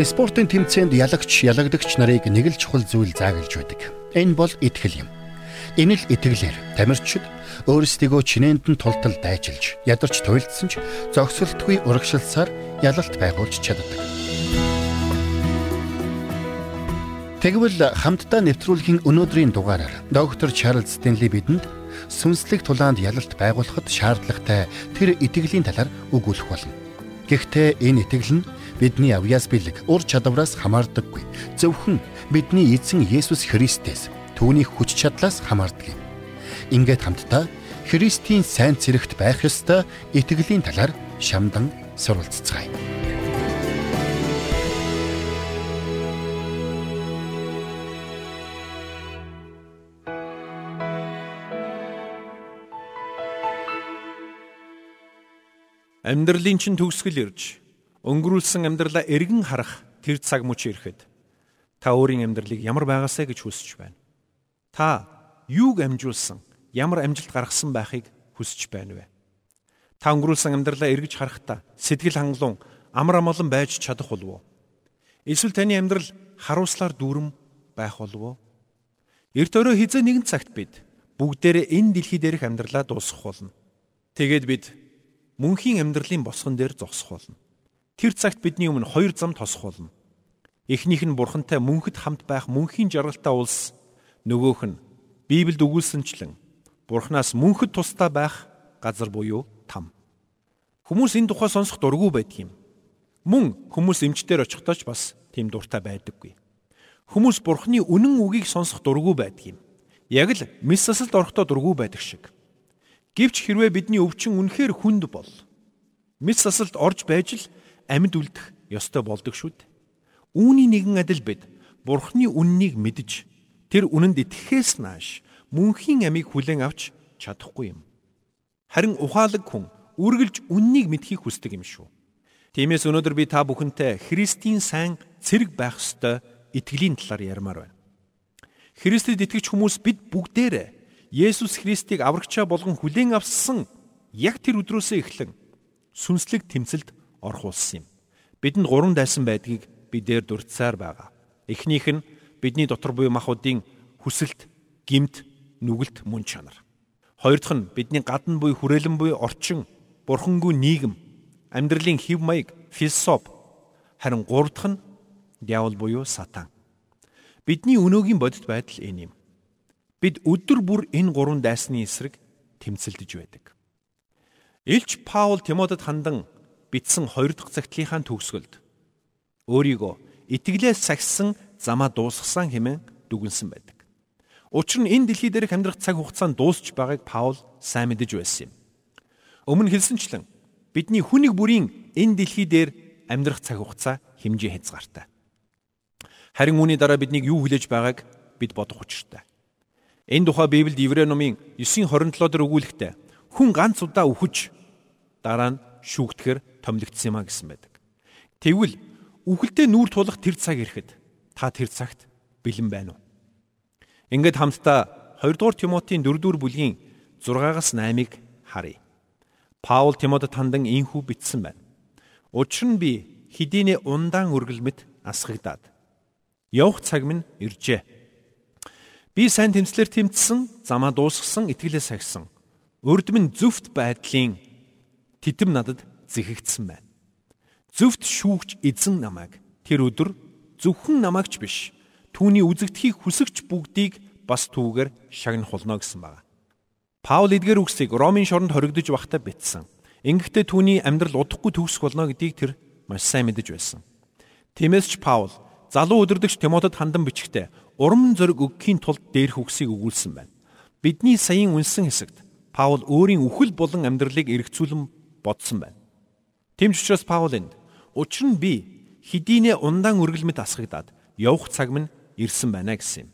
Спортын тэмцээнд ялагч ялагдагч нарыг нэг л чухал зүйл заагалж байдаг. Энэ бол итгэл юм. Энэ л итгэлээр тамирчид өөрсдийгөө чинээнд нь тултал дайчилж, ядарч туйлдсан ч зогсолтгүй урагшилсаар ялалт байгуулж чаддаг. Тэгвэл хамтдаа нэвтрүүлгийн өнөөдрийн дугаараар доктор Чарлз Стенли бидэнд сүнслэг тулаанд ялалт байгуулахад шаардлагатай тэр итгэлийн талаар өгүүлэх болно. Гэхдээ энэ итгэл нь бидний авьяас бэлэг ур чадвараас хамаардаггүй. Зөвхөн бидний эзэн Есүс Христээс түүний хүч чадлаас хамаардаг юм. Ингээд хамтдаа Христийн сайн цэрэгт байх ёстой итгэлийн талаар шамдан суралцгаая. Амьдралын чинь төгсгөл ирж өнгөрүүлсэн амьдралаа эргэн харах тэр цаг мөч ирэхэд та өөрийн амьдралыг ямар байгаасаа гэж хүсэж байна. Та юуг амжуулсан, ямар амжилт гаргасан байхыг хүсэж байна вэ? Та өнгөрүүлсэн амьдралаа эргэж харахтаа сэтгэл хангалуун амар амгалан байж чадах болов уу? Эсвэл таны амьдрал харуулслаар дүүрэн байх болов уу? Эрт өрөө хизээ нэгэн цагт бид бүгдээрээ энэ дэлхий дээрх амьдралаа дуусгах болно. Тэгээд бид мөнхийн амьдралын босгон дээр зогсох болно. Тэр цагт бидний өмнө хоёр зам тосох болно. Эхнийх нь бурхантай мөнхөд хамт байх мөнхийн жаргалтай улс, нөгөөх нь Библиэд өгүүлсэнчлэн бурхнаас мөнхөд тустай байх газар буюу там. Хүмүүс энэ тухай сонсох дургүй байдаг юм. Мөн хүмүүс эмчтэр очихдоо ч бас тийм дуртай байдаггүй. Хүмүүс бурхны үнэн үгийг сонсох дургүй байдаг юм. Яг л мис засалд орохдоо дургүй байдаг шиг. Гэвч хэрвээ бидний өвчин үнэхээр хүнд бол мис засалд орж байж л амьд үлдэх ёстой болдог шүү дээ. Үүний нэгэн адил бид Бурхны үннийг мэдж тэр үнэнд итгэхээс нааш мөнхийн амийг хүлээн авч чадахгүй юм. Харин ухаалаг хүн үргэлж үннийг мэдхийг хүсдэг юм шүү. Тиймээс өнөөдөр би та бүхэнтэй Христийн сайн цэрэг байх ёстой итгэлийн талаар ярмаар байна. Христэд итгэж хүмүүс бид бүгдээрээ Есүс Христийг аврагчаа болгон хүлээн авсан яг тэр өдрөөсөө эхлэн сүнслэг тэмцэлд орхуулсан юм. Бидэнд гурван дайсан байдгийг бидээр дурдсаар байгаа. Эхнийх нь бидний дотор буй махуудын хүсэлт, гимт, нүгэлт мөн чанар. Хоёр дахь нь бидний гадна буй хүрээлэн буй орчин, бурхангүй нийгэм, амьдралын хэв маяг, философи. Харин гурав дахь нь диавол буюу сатан. Бидний өнөөгийн бодит байдал энэ юм. Бид өдөр бүр энэ гурван дайсны эсрэг тэмцэлдэж байдаг. Илч Паул Тимотед хандан бичсэн 2 дахь цагтлынхаа төгсгөлд өөрийгөө итгэлээс сахисан замаа дуусгасан хэмээн дүгнсэн байдаг. Учир нь энэ дэлхий дээрх амьдрах цаг хугацаанд дуусч байгааг Паул сайн мэдэж байсан юм. Өмнө хэлсэнчлэн бидний хүнийг бүрийн энэ дэлхий дээр амьдрах цаг хугацаа хэмжээ хязгаартай. Харин үүний дараа биднийг юу хүлээж байгааг бид бодох учиртай. Энэ тухай Библиэд Еврей номын 9:27 дээр өгүүлэхдээ хүн ганц удаа үхэж дараа нь шүүгдэхэр томилогдсон юм а гэсэн байдаг. Тэгвэл үхэлдээ нүүр тулах тэр цаг ирэхэд та тэр цагт бэлэн байна уу? Ингээд хамтдаа 2 дугаар Тимотийн 4 дугаар бүлгийн 6-аас 8-ыг харъя. Паул Тимотед хандан инхүү бичсэн байна. Учир нь би хэдийнэ ундаан үргэлмэд асгагдаад явах цаг минь иржээ. Би сайн тэмцлэр тэмцсэн, замаа дуусгасан, итгэлээ сахисан. Урд минь зөвхт байдлын титэм надад зэхэгдсэн байна. Зөвхт шүүгч эзэн намайг тэр өдөр зөвхөн намайгч биш түүний үзэгдэхийг хүсэгч бүгдийг бас түүгээр шагнах болно гэсэн байна. Паул эдгээр үгсийг Ромын шоронд хоригдож байхдаа бичсэн. Ингэхдээ түүний амьдрал удахгүй төгсөх болно гэдгийг тэр маш сайн мэдэж байсан. Тиймээс ч Паул залуу өдөрдөгч Тимотед хандан бичгтээ урам зориг өгөхийн тулд дээрх үгсийг өгүүлсэн байна. Бидний саяын үнсэн хэсэгт Паул өөрийн үхэл болон амьдралыг эргцүүлэн бодсон байна. Тэмч учраас Паул энд учир нь би хэдийнэ ундаан үргэлмэд асгагдаад явах цаг минь ирсэн байна гэсэн юм.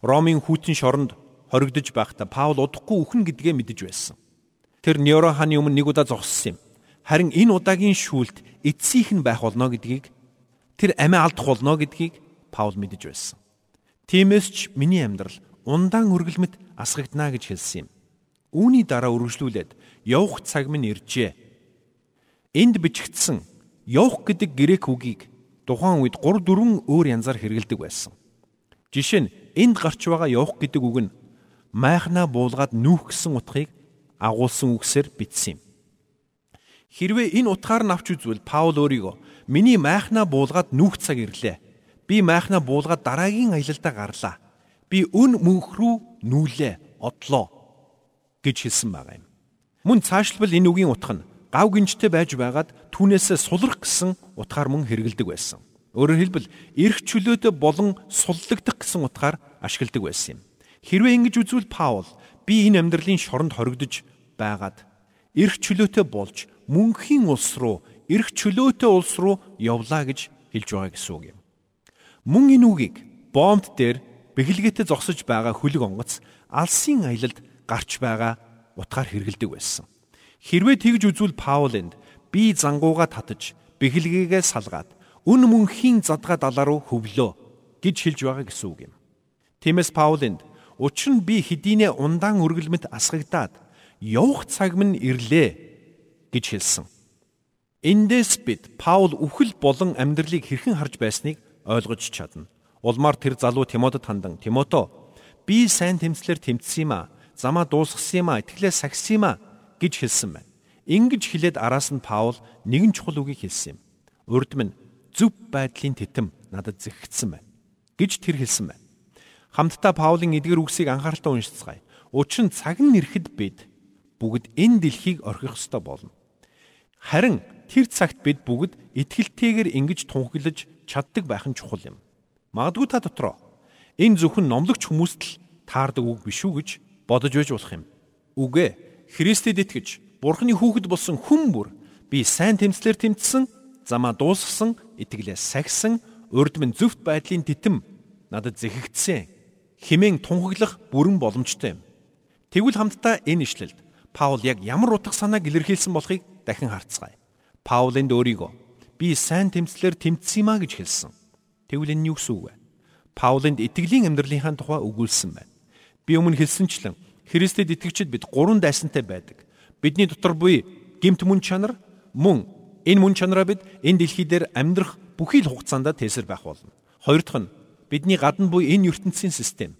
Ромын хүүтэн шоронд хоригдож байхдаа Паул удахгүй үхэн гэдгээ мэдэж байсан. Тэр Неро хааны өмнө нэг удаа зогссон юм. Харин энэ удаагийн шүүлт эцсийнх нь байх болно гэдгийг тэр амиа алдах болно гэдгийг Паул мэдэж байсан. Тиймээс ч миний амьдрал ундаан үргэлмэд асгагдана гэж хэлсэн юм. Үүний дараа үргэлжлүүлээд явах цаг минь иржээ Энд бичигдсэн явах гэдэг грек үгийг тухайн үед 3 4 өөр янзаар хэрэгэлдэг байсан. Жишээ нь энд гарч байгаа явах гэдэг үг нь майхнаа буулгаад нүүх гэсэн утгыг агуулсан үгсээр бичсэн юм. Хэрвээ энэ утгаар нь авч үзвэл Паул өөрийгөө миний майхнаа буулгаад нүүх цаг ирлээ. Би майхнаа буулгаад дараагийн аялалдаа гарлаа. Би өн мөнх рүү нүүлээ, одлоо гэж хэлсэн байгаа юм. Мөн цаашлбал энэ үгийн утга нь гав гинжтэй байж байгаад түүнээсээ сулрах гэсэн утгаар мөн хэрэгэлдэг байсан. Өөрөөр хэлбэл эрх чөлөөтэй болон суллагдах гэсэн утгаар ашигладаг байсан юм. Хэрвээ ингэж үзвэл Паул би энэ амьдралын шоронд хоригдож байгаад эрх чөлөөтэй болж мөнхийн улс руу эрх чөлөөтэй улс руу явлаа гэж хэлж байгаа гэсэн үг юм. Мөн энэ үгийг бомбд дээр бэхэлгээтэй зогсож байгаа хүлэг онгоц алсын аялалд гарч байгаа утгаар хэрэгэлдэг байсан. Хэрвээ тэгж үзвэл Паул энд би зангууга татаж бэхэлгээгээ салгаад өн мөнхийн задгаа далаа руу хөвлөө гэж хэлж байгаа гэсэн үг юм. Тиймээс Паулинд учир нь би хэдийнэ ундаан өргөлмөд асгагдаад явах цаг минь ирлээ гэж хэлсэн. Эндээс бид Паул үхэл болон амьдралыг хэрхэн харж байсныг ойлгож чадна. Улмаар тэр залуу Тимотед хандан Тимото би сайн тэмцлэр тэмцсэн юм а. Замаа дуусгасан юм а. Итгэлээ сахисан юм а гэж хэлсэн байна. Ингэж хэлээд араас нь Паул нэгэн чухал үгийг хэлсэн юм. Урд минь зөв байдлын титэм надад зэгцсэн байна гэж тэр хэлсэн байна. Хамтдаа Паулын эдгэр үгсийг анхааралтай уншицгаая. Учир нь цаг нь ирэхэд бид бүгд энэ дэлхийг орхих ёстой болно. Харин тэр цагт бид бүгд итгэлтэйгээр ингэж тунхаглаж чаддаг байх нь чухал юм. Магадгүй та дотроо энэ зөвхөн номлогч хүмүүст л таардаг үг биш үү гэж бодож байж болох юм. Үгүй Христэд итгэж Бурхны хүүхэд болсон хүн бүр би сайн тэмцлэр тэмцсэн замаа дуусгасан, итгэлээ сахисан, урд минь зөвхт байдлын титэм надад зэхэгдсэн. Химэн тунхаглах бүрэн боломжтой юм. Тэгвэл хамтдаа энэ ишлэлд Паул яг ямар утга санааг илэрхийлсэн болохыг дахин харцгаая. Паул энд өөрийгөө би сайн тэмцлэр тэмцсэн юм а гэж хэлсэн. Тэгвэл энэ юу гэсэн үг вэ? Паулынд итгэлийн амьдралынхаа тухай өгүүлсэн байна. Би өмнө хэлсэнчлэн Христэд итгэгчид бид гурван дайсантай байдаг. Бидний дотор буй гемт мөн чанар мөн Энэ мөн чанараа бид энэ дэлхий дээр амьдрах бүхий л хугацаанд тесэр байх болно. Хоёр дахь нь бидний гадна буй энэ ертөнцийн систем.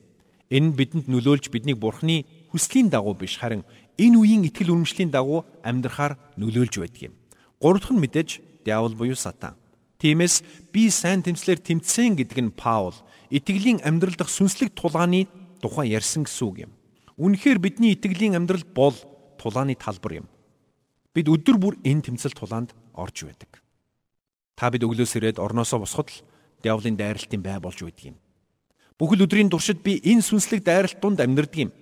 Энэ бидэнд нөлөөлж биднийг бурхны хүслийн дагуу биш харин энэ үеийн итгэл үнэмшлийн дагуу амьдрахаар нөлөөлж байдаг юм. Гурав дахь нь мэдээж диавол буюу сатан. Тиймээс би сайн тэмцлэр тэмцсэн гэдэг нь Паул итгэлийн амьдрал дахь сүнслэг тулааны тухай ярьсан гэсэн үг юм. Үнэхээр бидний итгэлийн амьдрал бол тулааны талбар юм. Бид өдөр бүр энэ тэмцэл тулаанд орж байдаг. Та бид өглөөс ирээд орноосоо босоход л диаволын дайралтын бай болж байдаг юм. Бүхэл өдрийн туршид би энэ сүнслэг дайралт донд амьдардаг юм.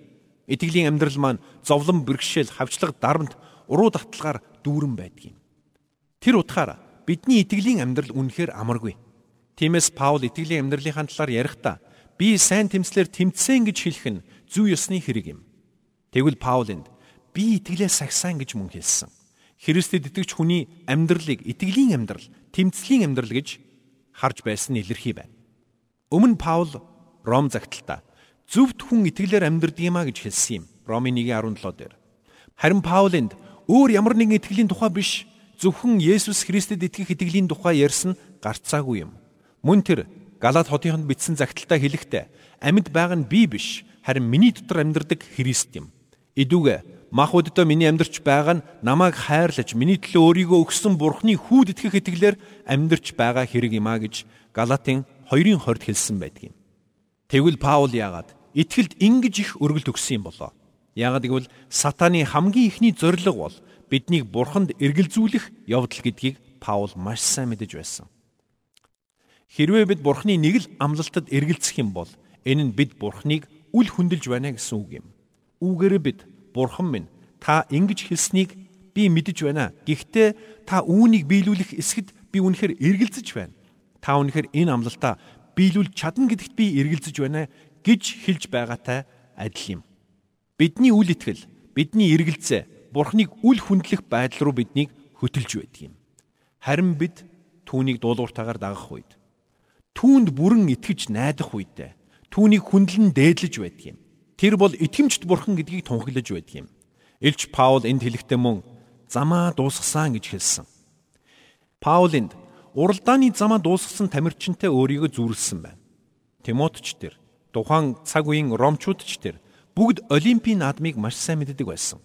Итгэлийн амьдрал маань зовлон бэрхшээл, хавчлага, дарамт, уруу татлагаар дүүрэн байдаг юм. Тэр утгаараа бидний итгэлийн амьдрал үнэхээр амаргүй. Тиймээс Паул итгэлийн амьдралынхаа талаар ярихдаа би сайн тэмцлэр тэмцсэн гэж хэлэх нь зүй ёсны хэрэг юм. Тэгвэл Паулинд би итгэлээ сагсан гэж мөн хэлсэн. Христэд итгэж хүний амьдралыг итгэлийн амьдрал, тэмцлийн амьдрал гэж харж байсан нь илэрхий байна. Өмнө Паул Ром загталтаа зөвхт хүн итгэлээр амьдрдаг юмаа гэж хэлсэн юм. Ромын 1:17 дээр. Харин Паулинд өөр ямар нэгэн итгэлийн тухай биш зөвхөн Есүс Христэд итгэх итгэлийн тухай ярьсан гарцаагүй юм. Мөн тэр Галаад хотынд бичсэн загталтаа хэлэхдээ амьд байгаа нь би биш харин миний дотор амьдардаг Христ юм. Идүүгээ мах удаа миний амьдарч байгаа нь намайг хайрлаж миний төлөө өөрийгөө өгсөн бурхны хүүд итгэх итгэлээр амьдарч байгаа хэрэг юм а гэж Галатын 2:20-д хэлсэн байдаг юм. Тэгвэл Паул яагаад итгэлд ингэж их өргөлт өгсөн юм болоо? Яагаад гэвэл сатаны хамгийн ихний зорилго бол биднийг бурханд эргэлзүүлэх явдал гэдгийг Паул маш сайн мэдэж байсан. Хэрвээ бид бурхны нэг л амлалтад эргэлзэх юм бол энэ нь бид бурхныг үл хөндөлж байна гэсэн үг юм. Үүгээрээ бид Бурхан минь та ингэж хэлснийг би мэдэж байна. Гэхдээ та үүнийг биелүүлэх эсэд би үнэхээр эргэлзэж байна. Та үнэхээр энэ амлалтаа биелүүлж чадна гэдэгт би эргэлзэж байна гэж хэлж байгаатай адил юм. Бидний үл итгэл, бидний эргэлзээ Бурхныг үл хүндлэх байдал руу биднийг хөтөлж байдаг юм. Харин бид түүнийг дуулууртаагаар дагах үед түүнд бүрэн итгэж найдах үедээ түүнийг хүндлэн дээдлэж байдаг юм. Тэр бол итгэмжт бурхан гэдгийг тунхаглаж байдаг юм. Илч Паул энд хэлэхдээ мөн замаа дуусгасан гэж хэлсэн. Паулинд уралдааны замаа дуусгасан тамирчинтай өөрийгөө зүйрлсэн байна. Тимотч тэр, тухайн цаг үеийн ромчуудч тэр бүгд олимпийн наадмыг маш сайн мэддэг байсан.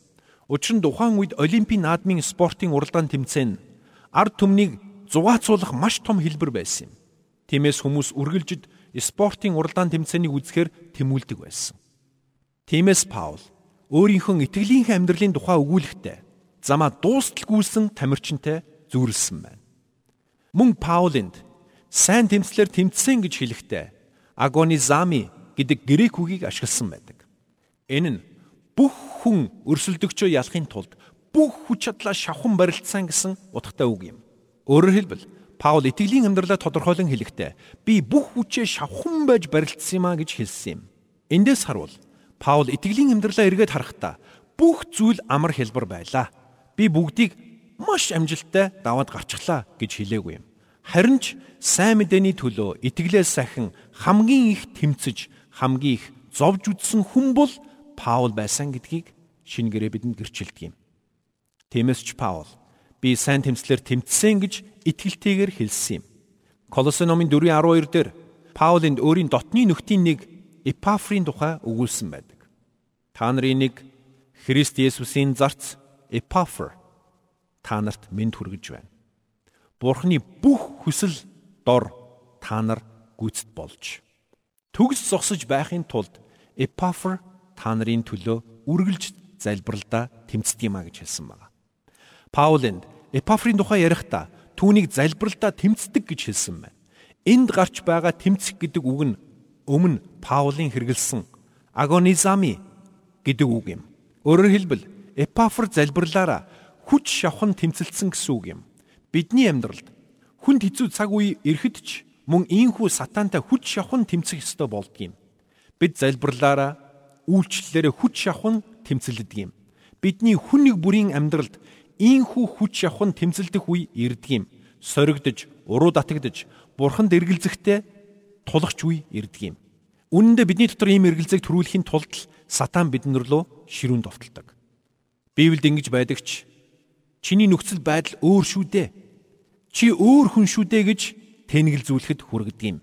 Учир нь тухайн үед олимпийн наадмын спортын уралдаан тэмцээн ард түмнийг зугаацуулах маш том хэлбэр байсан юм. Тиймээс хүмүүс үргэлжид спортын уралдаан тэмцээнийг үзэхээр тэмүүлдэг байсан. Тиймээс Паул өөрийнхөө итгэлийнхээ амьдралын тухай өгүүлэхдээ замаа дуусталгүйсэн тамирчинтай зүйрлсэн байна. Мөн Паулинд сайн тэмцлэр тэмцсэн гэж хэлэхдээ агонизами гэдэг грек үгийг ашигласан байдаг. Энэ нь бүх хүн өрсөлдөгчөө ялахын тулд бүх хүч чадлаа шавхан барилцсан гэсэн утгатай үг юм. Өөрөөр хэлбэл Паул итгэлийн амьдралаа тодорхойлон хэлэхдээ би бүх хүчээ шавхан байж барилцсан юм а гэж хэлсэн юм. Эндээс харуул Паул итгэлийн амьдралаа эргээд харахтаа бүх зүйл амар хэлбэр байлаа. Би бүгдийг маш амжилттай даваад гарчлаа гэж хэлээгүй юм. Харин ч сайн мэдээний төлөө итгэлээс сахин хамгийн их тэмцэж хамгийн их зовж үдсэн хүн бол Паул байсан гэдгийг шинэ гэрээ бидэнд гэрчилдэг юм. Тиймээс ч Паул би сайн тэмцлэр тэмцсэн гэж итгэлтэйгээр хэлсэн юм. Колосе номын 4:12 дээр Паулинд өөрийн дотны нөхдийн нэг Эпафрийн тухай өгүүлсэн байдаг. Та нарын нэг Христ Есүсийн зарц Эпафр та нарт мэд хүргэж байна. Бурхны бүх хүсэл дор та нар гүйцэд болж төгс зогсож байхын тулд Эпафр та нарын төлөө үргэлж залбиралдаа тэмцдэг юма гэж хэлсэн байна. Паулинд Эпафрийн тухай ярихдаа түүнийг залбиралдаа тэмцдэг гэж хэлсэн байна. Энд гарч байгаа тэмцэх гэдэг үг нь өмнө Паулын хэрэгэлсэн агонизами гэдэг үг юм. Өөрөөр хэлбэл Эпафр залбирлаараа хүч шавхан тэмцэлсэн гэсэн үг юм. Бидний амьдралд хүнд хэцүү цаг үе ирэхэд ч мөн ийхүү сатантай хүч шавхан тэмцэх ёстой болдгийм. Бид залбирлаараа үйлчлэлээрээ хүч шавхан тэмцэлдэг юм. Бидний хүн нэг бүрийн амьдралд ийхүү хүч шавхан тэмцэлдэх үе ирдэг юм. Соригдож, уруу татагдж, бурханд эргэлзэхдээ тулахч үе ирдэг юм. Үнэн дээр бидний дотор ийм эргэлзээг төрүүлэхийн тулд сатан биднэр рүү ширүүн довтолдог. Библиэд ингэж байдаг ч чиний нөхцөл байдал өөр шүү дээ. Чи өөр хүн шүү дээ гэж тэнэгэлзүүлэхэд хүргэдэг юм.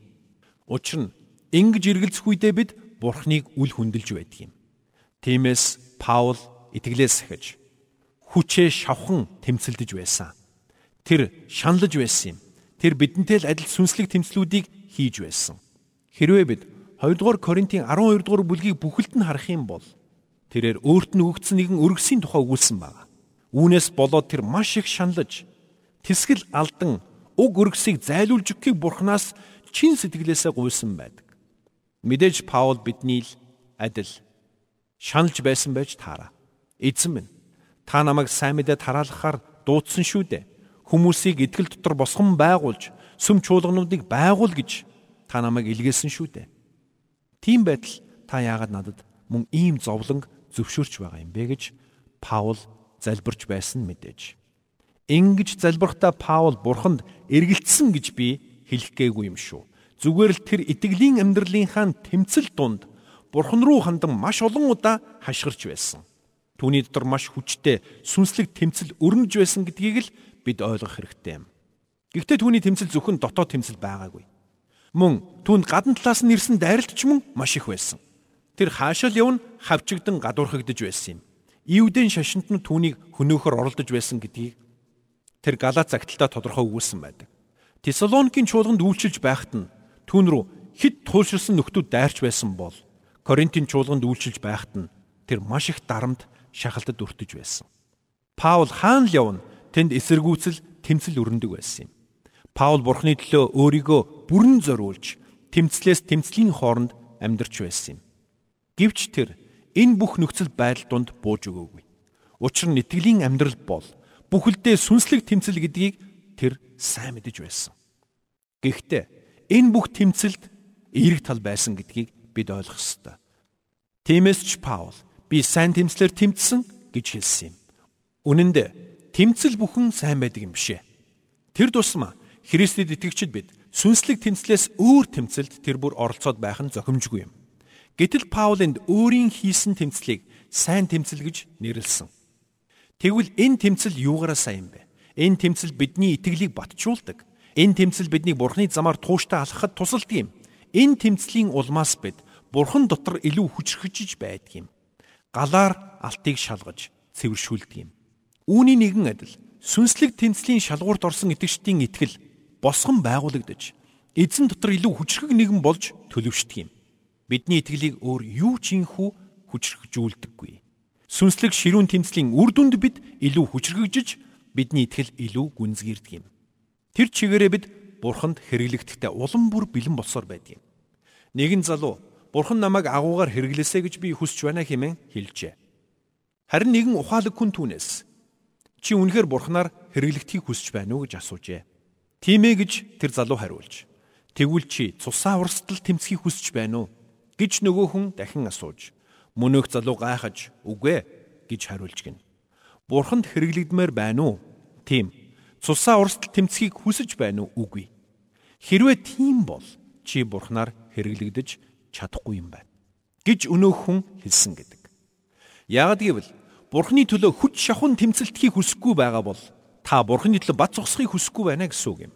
Учир нь ингэж эргэлзэх үедээ бид Бурхныг үл хүндэлж байдаг юм. Тиймээс Паул итгэлээс сахиж хүчээ шавхан тэмцэлдэж байсан. Тэр шаналж байсан юм. Тэр бидэнтэй л адил сүнслэг тэмцлүүдийг хийж байсан. Хэрвээ бид 2 дугаар Коринтын 12 дугаар бүлгийг бүхэлд нь харах юм бол тэрээр өөрт нь өгсөн нэгэн өргөсийн тухай өгүүлсэн байна. Үүнээс болоод тэр маш их шаналж тэсгэл алдан уг өргөсийг зайлуулж өгөхийг Бурханаас чин сэтгэлээсээ гуйсан байдаг. Мэдээж Паул бидний л адил шаналж байсан байж таараа. Эзэн минь та намайг сайн мэдээ тараалахаар дуудсан шүү дээ. Хүмүүсийг итгэл дотор босгон байгуулж сүм чуулгануудыг байгуул гэж та намайг илгээсэн шүү дээ. Тийм байтал та яагаад надад мөн ийм зовлон зөвшөөрч байгаа юм бэ гэж Паул залбирч байсан мэдээж. Ингиж залбирхдаа Паул бурханд эргэлцсэн гэж би хэлэх гээгүй юм шүү. Зүгээр л тэр итгэлийн амьдралынхаа тэмцэл дунд Бурхан руу хандан маш олон удаа хашгирч байсан. Түүний дотор маш хүчтэй сүнслэг тэмцэл өрнөж байсан гэдгийг л бид ойлгох хэрэгтэй юм. Гэхдээ түүний тэмцэл зөвхөн дотоод тэмцэл байгаагүй. Мөн түүнд гадна талаас нь ирсэн дайралт ч мөн маш их байсан. Тэр хаашаал явна хавчигдан гадуурхагдж байсан юм. Иудын шашинд нь түүнийг хөнөөхөр оролдож байсан гэдгийг тэр Галац загталтаа тодорхой өгүүлсэн байдаг. Тесалоникийн чуулганд үйлчилж байхад нь Түүн рүү хэд туйлширсан нөхдүүд дайрч байсан бол Коринтын чуулганд үйлчилж байхад нь тэр маш их дарамт шахалтад өртөж байсан. Паул хаана л явна тэнд эсэргүүцэл тэмцэл өрнөдөг байсан юм. Паул бурхны төлөө өөрийгөө бүрэн зориулж тэмцлээс тэмцлийн хооронд амьдарч байсан юм. Гэвч тэр энэ бүх нөхцөл байдал донд бууж өгөөгүй. Учир нь итгэлийн амьдрал бол бүхэлдээ сүнслэг тэмцэл гэдгийг тэр сайн мэдэж байсан. Гэхдээ Энэ бүх тэмцэлд эерэг тал байсан гэдгийг бид ойлгох ёстой. Тиймээс ч Паул би сайн тэмцлэр тэмцсэн гэж хэлсэн юм. Үнэн дээр тэмцэл бүхэн сайн байдаг юм бишээ. Тэр тусмаа Христэд итгэгчид бид сүнслэг тэмцлээс өөр тэмцэлд тэр бүр оролцоод байх нь зохимжгүй юм. Гэтэл Паулинд өөрийн хийсэн тэмцлийг сайн тэмцэл гэж нэрлсэн. Тэгвэл энэ тэмцэл юугаараа сайн юм бэ? Энэ тэмцэл бидний итгэлийг батжуулдаг Энэ тэмцэл биднийг Бурхны замаар тууштай алхахад тусалдаг юм. Энэ тэмцлийн улмаас бид Бурхан дотор илүү хүчрхэж байдаг юм. Галаар алтыг шалгаж цэвэршүүлдэг юм. Үүний нэгэн адил сүнслэг тэмцлийн шалгуурт орсон итгэжтийн итгэл босгон байгуулагдаж эзэн дотор илүү хүчрхэг нэгэн болж төлөвшдөг юм. Бидний итгэлийг өөр юу ч инхүү хүчрхжүүлдэггүй. Сүнслэг ширүүн тэмцлийн үр дүнд бид илүү хүчрхэгжиж бидний итгэл илүү гүнзгийрдэг юм. Тэр чигээрээ бид бурханд хэрэглэгдэхдээ улам бүр бэлэн болсоор байдаг юм. Нэгэн залуу бурхан намайг агуугаар хэрэглэсэ гэж би хүсч байна хэмээн хэлжээ. Харин нэгэн ухаалаг хүн түүнээс чи үнэхээр бурханаар хэрэглэгдхийг хүсч байна уу гэж асуужээ. Тийм ээ гэж тэр залуу хариулж. Тэгвэл чи цусаа урсдал тэмцхийг хүсч байна уу гэж нөгөө хүн дахин асууж. Мөнөөх залуу гайхаж үгүй гэж хариулж гин. Бурханд хэрэглэгдмээр байна уу? Тийм цусаа урсдал тэмцхийг хүсэж байна уу? Үгүй. Хэрвээ тийм бол чи бурхнаар хэрэглэгдэж чадахгүй юм байна гэж өнөөх хүн хэлсэн гэдэг. Яагад гэвэл бурхны төлөө хүч шахуун тэмцэлтхийг хүсэхгүй байгаа бол та бурхны төлөө бат зогсохыг хүсэхгүй байна гэсэн үг юм.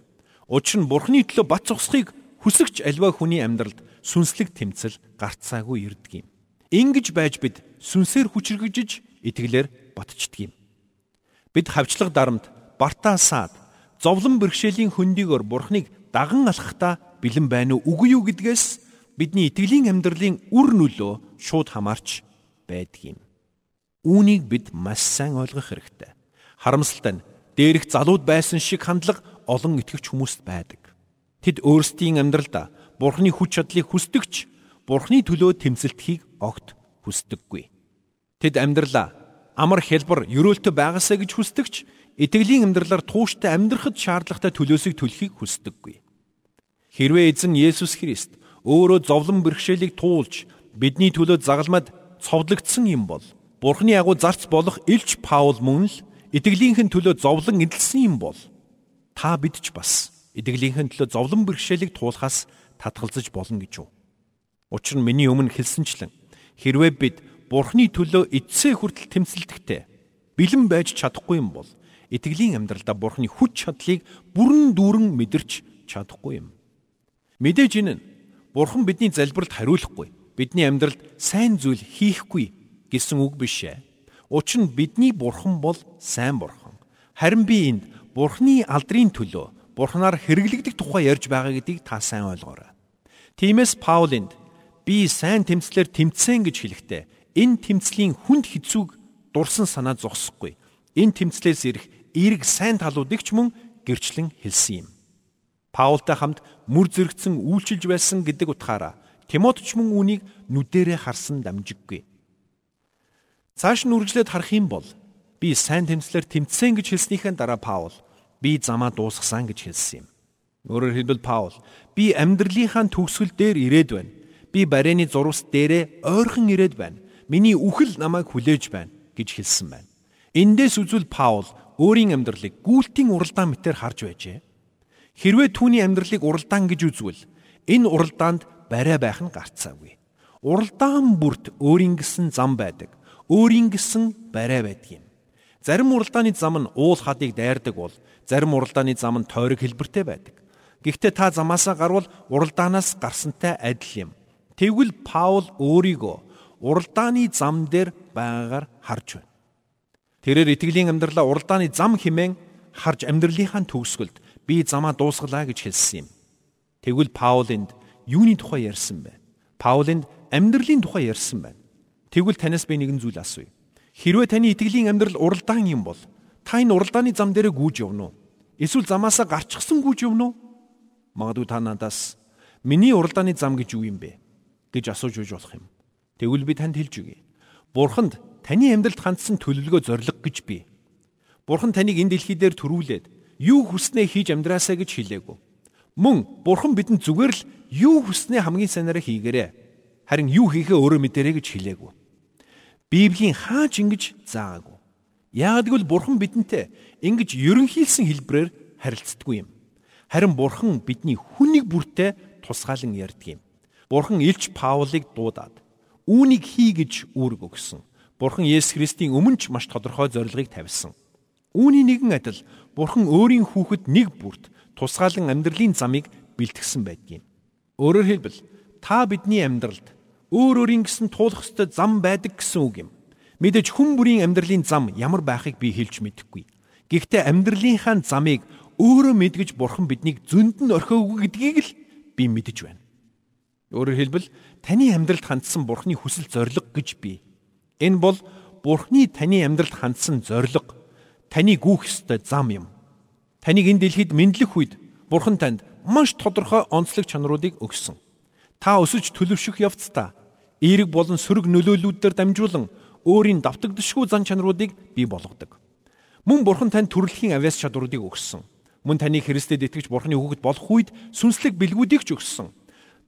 Учир нь бурхны төлөө бат зогсохыг хүсэгч альва хүний амьдралд сүнслэг тэмцэл гарцаагүй ирдэг юм. Ингиж байж бид сүнсээр хүчрэгжиж итгэлээр батчдаг юм. Бид хавчлаг дарамт Бартасаад зовлон бэрхшээлийн хөндийгөр бурхныг даган алхахдаа бэлэн байна уу үгүй юу гэдгээс бидний итгэлийн амьдралын үр нөлөө шууд хамаарч байдаг юм. Үүнийг бид маш сайн ойлгох хэрэгтэй. Харамсалтай нь дээрх залууд байсан шиг хандлага олон итгэвч хүмүүст байдаг. Тэд өөрсдийн амьдралдаа Бурхны хүч чадлыг хүсдэгч Бурхны төлөө тэмцэлтхийг огт хүсдэггүй. Тэд амьдралаа амар хэлбэр ерөөлтөй байгаасаа гэж хүсдэгч итгэлийн амьдралаар тууштай амьдрахад шаардлагатай төлөөсийг төлөхийг хүсдэггүй. Хэрвээ эзэн Есүс Христ өөрөө зовлон бэрхшээлийг туулж бидний төлөө загалмад цовдлогдсон юм бол Бурхны агуу зарц болох Илч Паул мөн л итгэлийнхэн төлөө зовлон эдэлсэн юм бол та бид ч бас итгэлийнхэн төлөө зовлон бэрхшээлийг туулахаас татгалзаж болно гэж юу. Учир нь миний өмнө хэлсэнчлэн хэрвээ бид Бурхны төлөө эцсээ хүртэл тэмцэлдэхтэй бэлэн байж чадахгүй юм бол итгэлийн амьдралдаа Бурхны хүч чадлыг бүрэн дүүрэн мэдэрч чадахгүй юм. Мэдээж энэ нь Бурхан бидний залбиралд хариулахгүй, бидний амьдралд сайн зүйл хийхгүй гэсэн үг биш ээ. Учир нь бидний Бурхан бол сайн Бурхан. Харин би энд Бурханы алдрын төлөө Бурханаар хэрэглэгдэх тухай ярьж байгаа гэдгийг та сайн ойлгоорой. Тиймээс Паулинд би сайн тэмцлэр тэмцсэн гэж хэлэхдээ энэ тэмцлийн хүнд хэцүүг дурсан санаа зогсохгүй. Энэ тэмцлээс ирэх эерэг сайн талуудыг ч мөн гэрчлэн хэлсэн юм. Паултай хамт мүр зэрэгцэн үйлчилж байсан гэдэг утгаараа Тимот ч мөн үүнийг нүдэрээ харсан дамжиггүй. Цааш нь үргэлжлээд харах юм бол би сайн тэмцлэр тэмцсэн гэж хэлснийхэн дараа Паул би замаа дуусгасан гэж хэлсэн юм. Өөрөөр хэлбэл Паул би амьдралынхаа төгсгөл дээр ирээд байна. Би барины зурвас дээрээ ойрхон ирээд байна. Миний үхэл намайг хүлээж байна гэж хэлсэн байна. Эндээс үзвэл Паул өөрийн амьдралыг гүйлтийн уралдаан мэтэр харж байжээ. Хэрвээ түүний амьдралыг уралдаан гэж үзвэл энэ уралдаанд барай байх нь гарцаагүй. Уралдаан бүрт өөрийн гэсэн зам байдаг. Өөрийн гэсэн барай байдаг юм. Зарим уралдааны зам нь уул хадыг дайрдаг бол зарим уралдааны зам нь тойрог хэлбэртэй байдаг. Гэхдээ та замаасаа гарвал уралдаанаас гарсантай адил юм. Тэгвэл Паул өөрийгөө уралдааны зам дээр байгаагаар харж байна. Тэрээр итгэлийн амьдралаа уралдааны зам хэмээн харж амьдралынхаа төгсгөлд би замаа дуусгалаа гэж хэлсэн юм. Тэгвэл Паулинд юуны тухай ярьсан бэ? Паулинд амьдралын тухай ярьсан байна. Тэгвэл танаас би нэгэн зүйл асууя. Хэрвээ таны итгэлийн амьдрал уралдаан юм бол та энэ уралдааны зам дээр гүйж явна уу? Эсвэл замаасаа гарчсан гүйж явна уу? Магадгүй та надаас миний уралдааны зам гэж юу юм бэ гэж асууж үж болох юм. Тэгвэл би танд хэлж өгье. Бурханд таны амьдралд хандсан төлөвлөгөө зориг гэж би. Бурхан таныг энэ дэлхий дээр төрүүлээд юу хүснээ хийж амьдраасаа гэж хэлээгүй. Мөн Бурхан бидэнд зүгээр л юу хүснээ хамгийн сайнаараа хийгээрэй. Харин юу хийхээ өөрөө мэдэрэй гэж хэлээгүй. Библийн хаач ингэж заагаагүй. Яагад гэвэл Бурхан бидэнтэй ингэж ерөнхийлсэн хэлбрээр харилцдаггүй юм. Харин Бурхан бидний хүнийг бүртээ тусгаалan ярьдаг юм. Бурхан Илч Паулыг дуудаад үүнийг хий гэж үүрэг өгсөн. Бурхан Есүс Христийн өмнө ч маш тодорхой зорилгыг тавьсан. Үүний нэгэн адил Бурхан өөрийн хүүхэд нэг бүрт тусгаалan амьдралын замыг бэлтгэсэн байдгийг. Өөрөөр хэлбэл та бидний амьдралд өөр өөрийн гэсэн туулах ёстой зам байдаг гэсэн үг юм. Мэдээж хүн бүрийн амьдралын зам ямар байхыг би хэлж мэдэхгүй. Гэхдээ амьдралынхаа замыг өөрөө мэдгэж бурхан биднийг зөнд нь орхиогүй гэдгийг л би мэдэж байна. Өөрөөр хэлбэл таны амьдралд хандсан бурханы хүсэл зориг гэж би. Энэ бол бурханы таны амьдралд хандсан зориг, таны гүйх ёстой зам юм. Таныг энэ дэлхийд мэдлэх үед бурхан танд маш тодорхой онцлог чанаруудыг өгсөн. Та өсөж төлөвшөх явцдаа эерэг болон сөрөг нөлөөллүүдээр дамжуулан өөрийн давтагдшгүй зан чанаруудыг бий болгодог. Мөн бурхан танд төрөлхийн авяас чадваруудыг өгсөн. Мөн таны Христэд итгэж бурханы хүүхэд болох үед сүнслэг бэлгүүдийг ч өгсөн.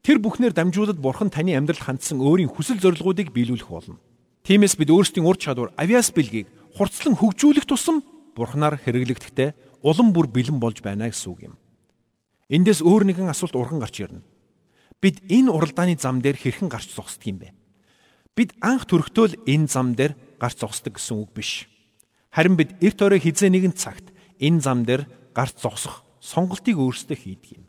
Тэр бүхнээр дамжуулаад бурхан таны амьдралд хандсан өөрийн хүсэл зорилгоодыг биелүүлэх болно. Тиймээс бид өөрсдийн ур чадвар авяас бэлгийг хурцлан хөгжүүлэх тусам бурханаар хэрэглэгдэхдээ улам бүр бэлэн болж байна гэсэн үг юм. Эндээс өөр нэгэн асуулт урган гарч ирнэ. Бид энэ уралдааны зам дээр хэрхэн гарч зогсдөг юм бэ? Бид анх төрөхдөө л энэ зам дээр гарч зогсдог гэсэн үг биш. Харин бид эрт орой хизээ нэгэн цагт энэ зам дээр гарч зогсох сонголтыг өөрсдөө хийдэг юм.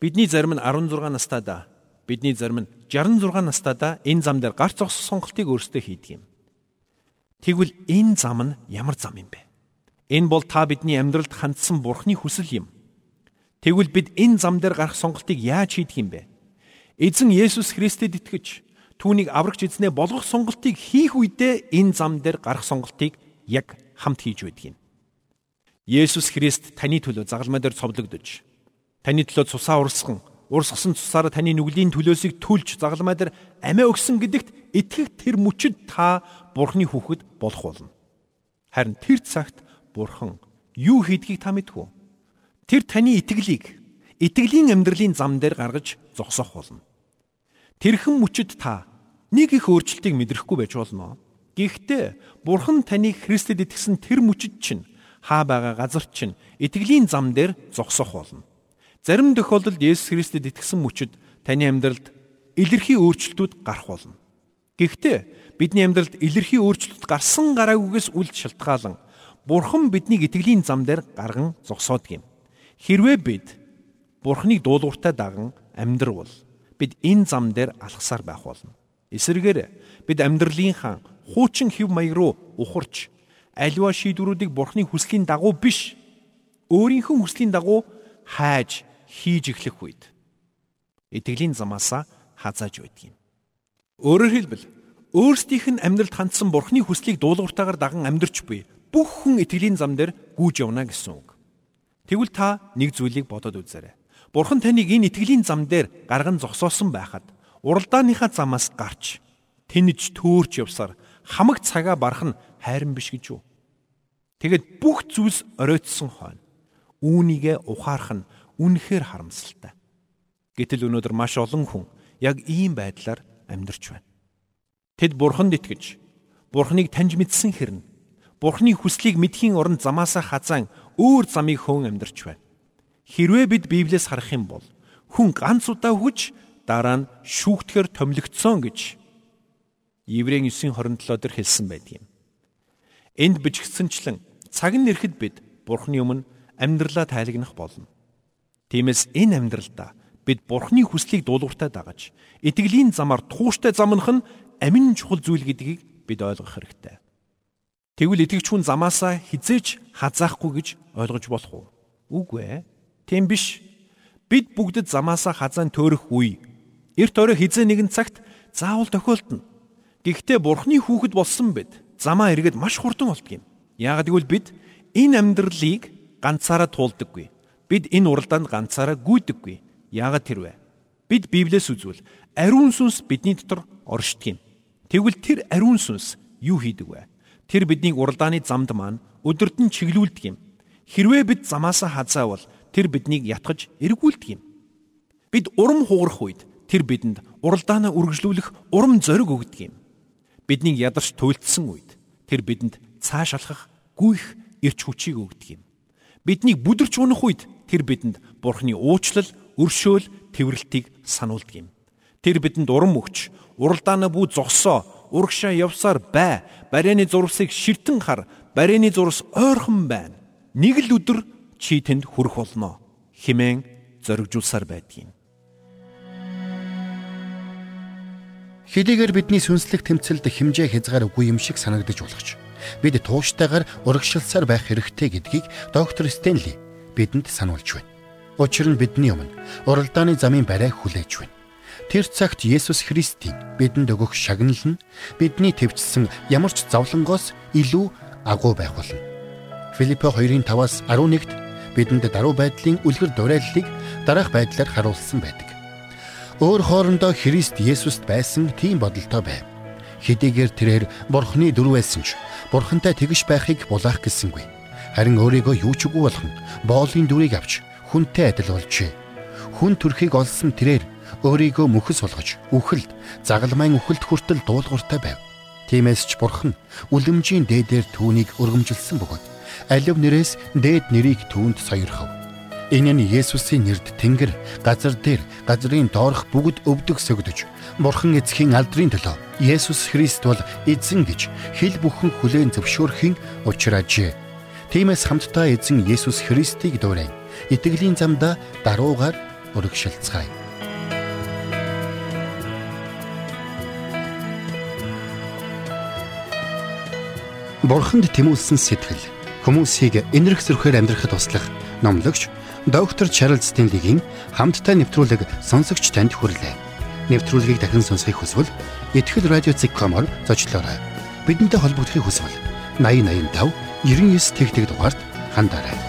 Бидний зарим нь 16 настайдаа, бидний зарим нь 66 настайдаа энэ зам дээр гарч зогсох сонголтыг өөрсдөө хийдэг юм. Тэгвэл энэ зам нь ямар зам юм бэ? Энэ бол та бидний амьдралд хандсан Бурхны хүсэл юм. Тэгвэл бид энэ зам дээр гарах сонголтыг яаж хийх юм бэ? Эзэн Есүс Христэд итгэж түүнийг аврагч эзнээ болгох сонголтыг хийх үедээ энэ зам дээр гарах сонголтыг яг хамт хийж байдаг юм. Есүс Христ таны төлөө загалмай дээр цовдлогдож таны төлөө цусаа урсган урсгасан цусаараа таны нүглийн төлөөсийг түлж загалмай дээр амиа өгсөн гэдэгт итгэх тэр мөчөд та Бурхны хүүхэд болох болно. Харин тэр цагт Бурхан юу хийдгийг та мэдв үү? Тэр таны итгэлийг итгэлийн амьдралын зам дээр гаргаж зогсоох болно. Тэрхэн мөчөд та нэг их өөрчлөлтийг мэдрэхгүй байж болно. Гэхдээ Бурхан таныг Христэд итгэсэн тэр мөчөд чинь хаа байгаа газар чинь итгэлийн зам дээр зогсоох болно. Зарим тохиолдолд Есүс Христэд итгэсэн мөчөд таны амьдралд илэрхий өөрчлөлтүүд гарах болно. Гэхдээ бидний амьдралд илэрхий өөрчлөлт гарсан гараагүйгээс үл шалтгаалan Бурхан биднийг итгэлийн зам дээр гарган зогсоодог юм. Хэрвээ бид Бурханыг дуулууртай даган амьдрал бид энэ зам дээр алхасаар байх болно. Эсвэргээр бид амьдралынхаа хуучин хэв маяг руу ухарч альва шийдвэрүүдийг Бурханы хүслийн дагуу биш өөрийнхөө хүслийн дагуу хайж хийж эхлэх үед итгэлийн замаасаа хазааж байдаг юм. Өөрөөр хэлбэл өөрсдийнх нь амьдралд хандсан Бурханы хүслийг дуулууртайгаар даган амьдрч буй бүх хүн итгэлийн зам дээр гүйж явна гэсэн үг. Тэгвэл та нэг зүйлийг бодоод үзээрэй. Бурхан таныг энэ итгэлийн зам дээр гарган зогсоосон байхад уралдааныхаа замаас гарч тэнэж төөрч явсаар хамаг цагаа барах нь хайрын биш гэж юу? Тэгэд бүх зүйлс оройтсон хойно үүнийгэ ухаарах нь үнэхээр харамсалтай. Гэтэл өнөөдөр маш олон хүн яг ийм байдлаар амьдарч байна. Тэд бурханд итгэж бурхныг таньж мэдсэн хэрнэ Бурхны хүслийг мэдхийн оронд замаасаа хазаан өөр замыг хөн амьдарч байна. Хэрвээ бид Библиэс харах юм бол хүн ганц удаа хүч дараа нь шүүхтгэр томилогдсон гэж Еврей 9:27 дээр хэлсэн байдаг юм. Энд бичгдсэнчлэн цаг нь ирэхэд бид Бурхны өмнө амьдралаа тайлагнах болно. Тиймээс энэ амьдралдаа бид Бурхны хүслийг дуулууртай дагаж итгэлийн замаар тууштай замнах нь амин чухал зүйл гэдгийг бид ойлгох хэрэгтэй. Тэгвэл итгэгч хүн замаасаа хизээч хазаахгүй гэж ойлгож болох уу? Үгүй ээ. Тийм биш. Бид бүгдэд замаасаа хазаан төөрөх үе эрт орой хизээ нэгэн цагт заавал тохиолдно. Гэхдээ бурхны хүүхэд болсон бид замаа эргээд маш хурдан болтгийм. Яагад гэвэл бид энэ амьдралыг ганцаараа туулдаггүй. Бид энэ уралдаанд ганцаараа гүйдэггүй. Яагад тэрвэ? Бид Библиэс үзвэл ариун сүнс бидний дотор оршдгийм. Тэгвэл тэр ариун сүнс юу хийдэг вэ? Тэр биднийг уралдааны замд маань өдөрт нь чиглүүлдэг юм. Хэрвээ бид замаасаа хазаавал тэр биднийг ятгаж эргүүлдэг юм. Бид урам хугарах үед тэр бидэнд уралдаанаа үргэлжлүүлэх урам зориг өгдөг юм. Биднийг ядарч туйлдсан үед тэр бидэнд цааш алхах гүйх эрч хүчийг өгдөг юм. Биднийг бүдэрч унах үед тэр бидэнд Бурхны уучлал, өршөөл, тэврэлтийг сануулдаг юм. Тэр бидэнд урам өгч, уралдаанаа бүү зогсоо, урагшаа явсаар бай. Барианы зурвсыг ширтэн хар. Барианы зурвс ойрхон байна. Нэг л өдөр чи тэнд хүрэх болно химэн зоригжуулсаар байдгийг. Хэдийгээр бидний сүнслэг тэмцэлд хэмжээ хязгаар үгүй юм шиг санагдаж болгоч. Бид тууштайгаар урагшилсаар байх хэрэгтэй гэдгийг доктор Стенли бидэнд сануулж байна. Учир нь бидний өмнө уралдааны замын барай хүлээж байна. Тэр цагт Есүс Христийн бидэнд өгөх шагнал нь бидний төвчсөн ямар ч зовлонгоос илүү агуу байх болно. Филиппо 2:5-аас 11-д бидэнд даруй байдлын үлгэр дуурайллыг дараах байдлаар харуулсан байдаг. Өөр хоорондоо Христ Есүст байсан тийм бодолтой байв. Хэдийгээр тэрээр Бурхны дүр байсан ч Бурхантай тэгш байхыг булаах гэсэнгүй. Харин өөрийгөө юу ч үгүй болгон боолын дүрийг авч хүнтэй адил болжээ. Хүн төрхийг олсон тэрээр өөрийгөө мөхөс болгож үхэлд загалмайн үхэлд хүртэл дуулууртай байв. Тиймээс ч бурхан үлэмжийн дээдээр түүнийг өргөмжилсөн бөгөөд алив нэрээс дээд нэрийг түүнд сойрхов. Энэ нь Есүсийн нэрд Тэнгэр, газар дээр, газрын доорх бүгд өвдөг сөгдөж, Бурхан эцгийн алдрын төлөө Есүс Христ бол эзэн гэж хэл бүхэн хүлээн зөвшөөрхийн учраажээ. Тиймээс хамтдаа эзэн Есүс Христийг дуурай. Итгэлийн замдаа даруугаар өргөшилцгаая. Бурханд тэмүүлсэн сэтгэл хүмүүсийг энэрх зөрхөөр амьдрахад туслах номлогч доктор Чарлз Стенлигийн хамттай нэвтрүүлэг сонсогч танд хүрлээ. Нэвтрүүлгийг дахин сонсохыг хүсвэл ихтгэл радиоцик.com-оор зочлоорой. Бидэнтэй холбогдохыг хүсвэл 8085 99 тэгтэг дугаард хандаарай.